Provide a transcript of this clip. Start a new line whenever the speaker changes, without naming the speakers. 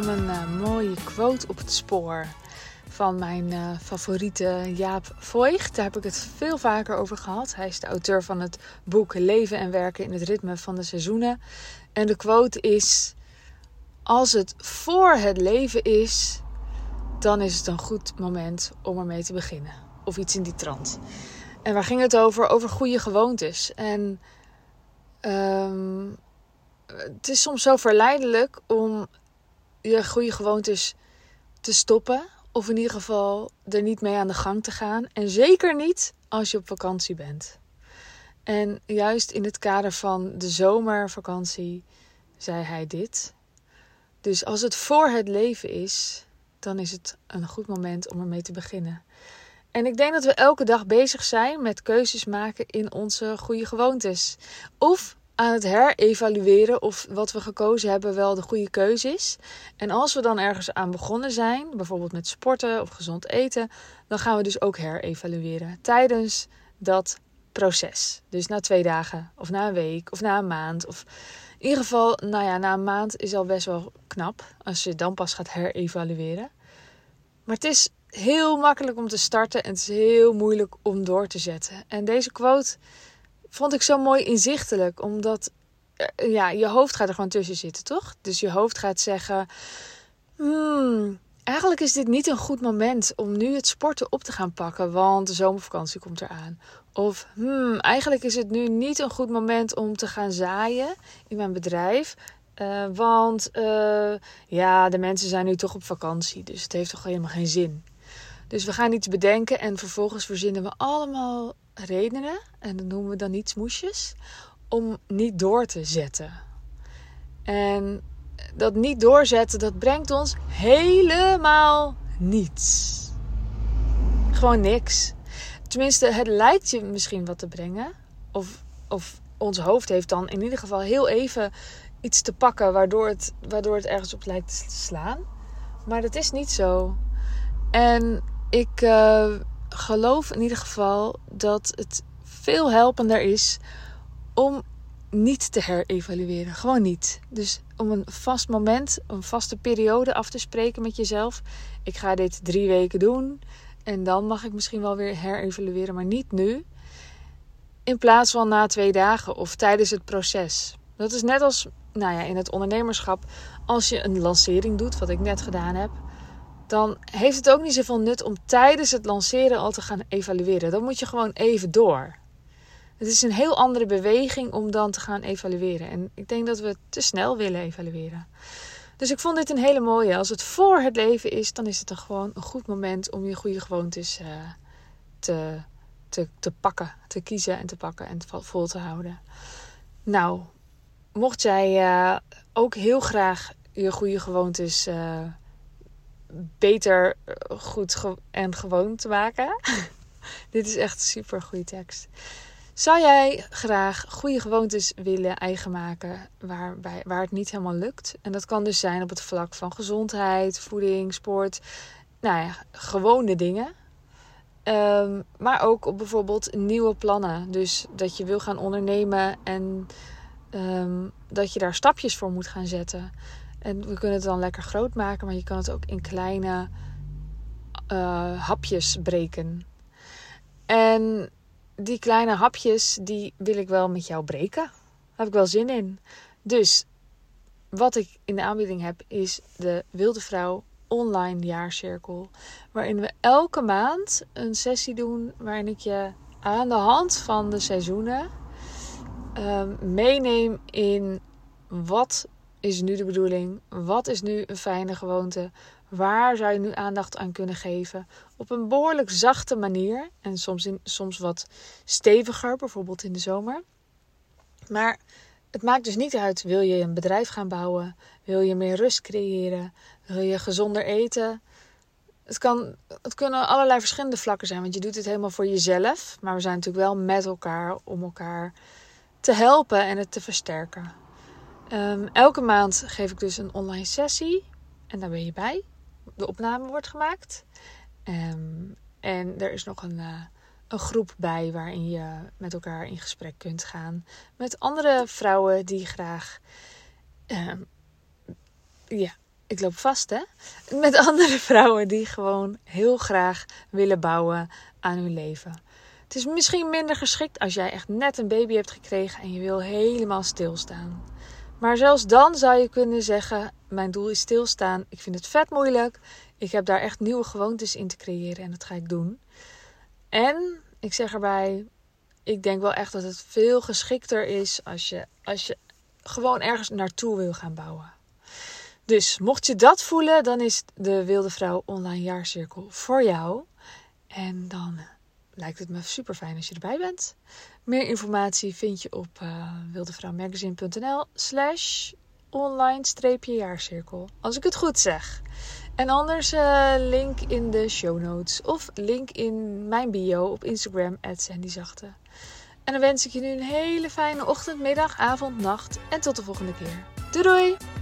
kwam een uh, mooie quote op het spoor van mijn uh, favoriete Jaap Voigt. Daar heb ik het veel vaker over gehad. Hij is de auteur van het boek Leven en werken in het ritme van de seizoenen. En de quote is: Als het voor het leven is, dan is het een goed moment om ermee te beginnen. Of iets in die trant. En waar ging het over? Over goede gewoontes. En um, het is soms zo verleidelijk om je goede gewoontes te stoppen. Of in ieder geval er niet mee aan de gang te gaan. En zeker niet als je op vakantie bent. En juist in het kader van de zomervakantie zei hij dit. Dus als het voor het leven is, dan is het een goed moment om ermee te beginnen. En ik denk dat we elke dag bezig zijn met keuzes maken in onze goede gewoontes. Of aan het herevalueren of wat we gekozen hebben wel de goede keuze is. En als we dan ergens aan begonnen zijn, bijvoorbeeld met sporten of gezond eten, dan gaan we dus ook herevalueren tijdens dat proces. Dus na twee dagen of na een week of na een maand. Of in ieder geval, nou ja, na een maand is al best wel knap als je dan pas gaat herevalueren. Maar het is heel makkelijk om te starten en het is heel moeilijk om door te zetten. En deze quote vond ik zo mooi inzichtelijk. Omdat eh, ja, je hoofd gaat er gewoon tussen zitten, toch? Dus je hoofd gaat zeggen: hmm, eigenlijk is dit niet een goed moment om nu het sporten op te gaan pakken, want de zomervakantie komt eraan. Of hmm, eigenlijk is het nu niet een goed moment om te gaan zaaien in mijn bedrijf. Uh, want uh, ja, de mensen zijn nu toch op vakantie, dus het heeft toch helemaal geen zin. Dus we gaan iets bedenken en vervolgens verzinnen we allemaal redenen, en dat noemen we dan niet smoesjes, om niet door te zetten. En dat niet doorzetten, dat brengt ons helemaal niets. Gewoon niks. Tenminste, het lijkt je misschien wat te brengen. Of, of ons hoofd heeft dan in ieder geval heel even iets te pakken waardoor het, waardoor het ergens op lijkt te slaan. Maar dat is niet zo. En ik, uh, geloof in ieder geval dat het veel helpender is om niet te herevalueren. Gewoon niet. Dus om een vast moment, een vaste periode af te spreken met jezelf. Ik ga dit drie weken doen. En dan mag ik misschien wel weer herevalueren, maar niet nu. In plaats van na twee dagen of tijdens het proces. Dat is net als nou ja, in het ondernemerschap. Als je een lancering doet, wat ik net gedaan heb dan heeft het ook niet zoveel nut om tijdens het lanceren al te gaan evalueren. Dan moet je gewoon even door. Het is een heel andere beweging om dan te gaan evalueren. En ik denk dat we te snel willen evalueren. Dus ik vond dit een hele mooie. Als het voor het leven is, dan is het dan gewoon een goed moment om je goede gewoontes uh, te, te, te pakken. Te kiezen en te pakken en vol te houden. Nou, mocht jij uh, ook heel graag je goede gewoontes uh, beter eh, goed en gewoon te maken. Dit is echt super goede tekst. Zou jij graag goede gewoontes willen eigen maken waarbij, waar het niet helemaal lukt? En dat kan dus zijn op het vlak van gezondheid, voeding, sport. Nou ja, gewone dingen. Um, maar ook op bijvoorbeeld nieuwe plannen. Dus dat je wil gaan ondernemen en um, dat je daar stapjes voor moet gaan zetten. En we kunnen het dan lekker groot maken, maar je kan het ook in kleine uh, hapjes breken. En die kleine hapjes, die wil ik wel met jou breken. Daar heb ik wel zin in. Dus wat ik in de aanbieding heb, is de Wilde Vrouw online jaarcirkel. Waarin we elke maand een sessie doen waarin ik je aan de hand van de seizoenen um, meeneem in wat is nu de bedoeling? Wat is nu een fijne gewoonte? Waar zou je nu aandacht aan kunnen geven? Op een behoorlijk zachte manier en soms, in, soms wat steviger, bijvoorbeeld in de zomer. Maar het maakt dus niet uit, wil je een bedrijf gaan bouwen? Wil je meer rust creëren? Wil je gezonder eten? Het, kan, het kunnen allerlei verschillende vlakken zijn, want je doet het helemaal voor jezelf. Maar we zijn natuurlijk wel met elkaar om elkaar te helpen en het te versterken. Um, elke maand geef ik dus een online sessie. En daar ben je bij. De opname wordt gemaakt. Um, en er is nog een, uh, een groep bij waarin je met elkaar in gesprek kunt gaan. Met andere vrouwen die graag um, ja, ik loop vast hè, met andere vrouwen die gewoon heel graag willen bouwen aan hun leven. Het is misschien minder geschikt als jij echt net een baby hebt gekregen en je wil helemaal stilstaan. Maar zelfs dan zou je kunnen zeggen: Mijn doel is stilstaan. Ik vind het vet moeilijk. Ik heb daar echt nieuwe gewoontes in te creëren en dat ga ik doen. En ik zeg erbij: Ik denk wel echt dat het veel geschikter is als je, als je gewoon ergens naartoe wil gaan bouwen. Dus mocht je dat voelen, dan is de Wilde Vrouw Online Jaarcirkel voor jou. En dan lijkt het me super fijn als je erbij bent. Meer informatie vind je op uh, wildevrouwmagazine.nl slash online-jaarcirkel. Als ik het goed zeg. En anders uh, link in de show notes of link in mijn bio op Instagram, @sandyzachte. En dan wens ik je nu een hele fijne ochtend, middag, avond, nacht en tot de volgende keer. Doei doei!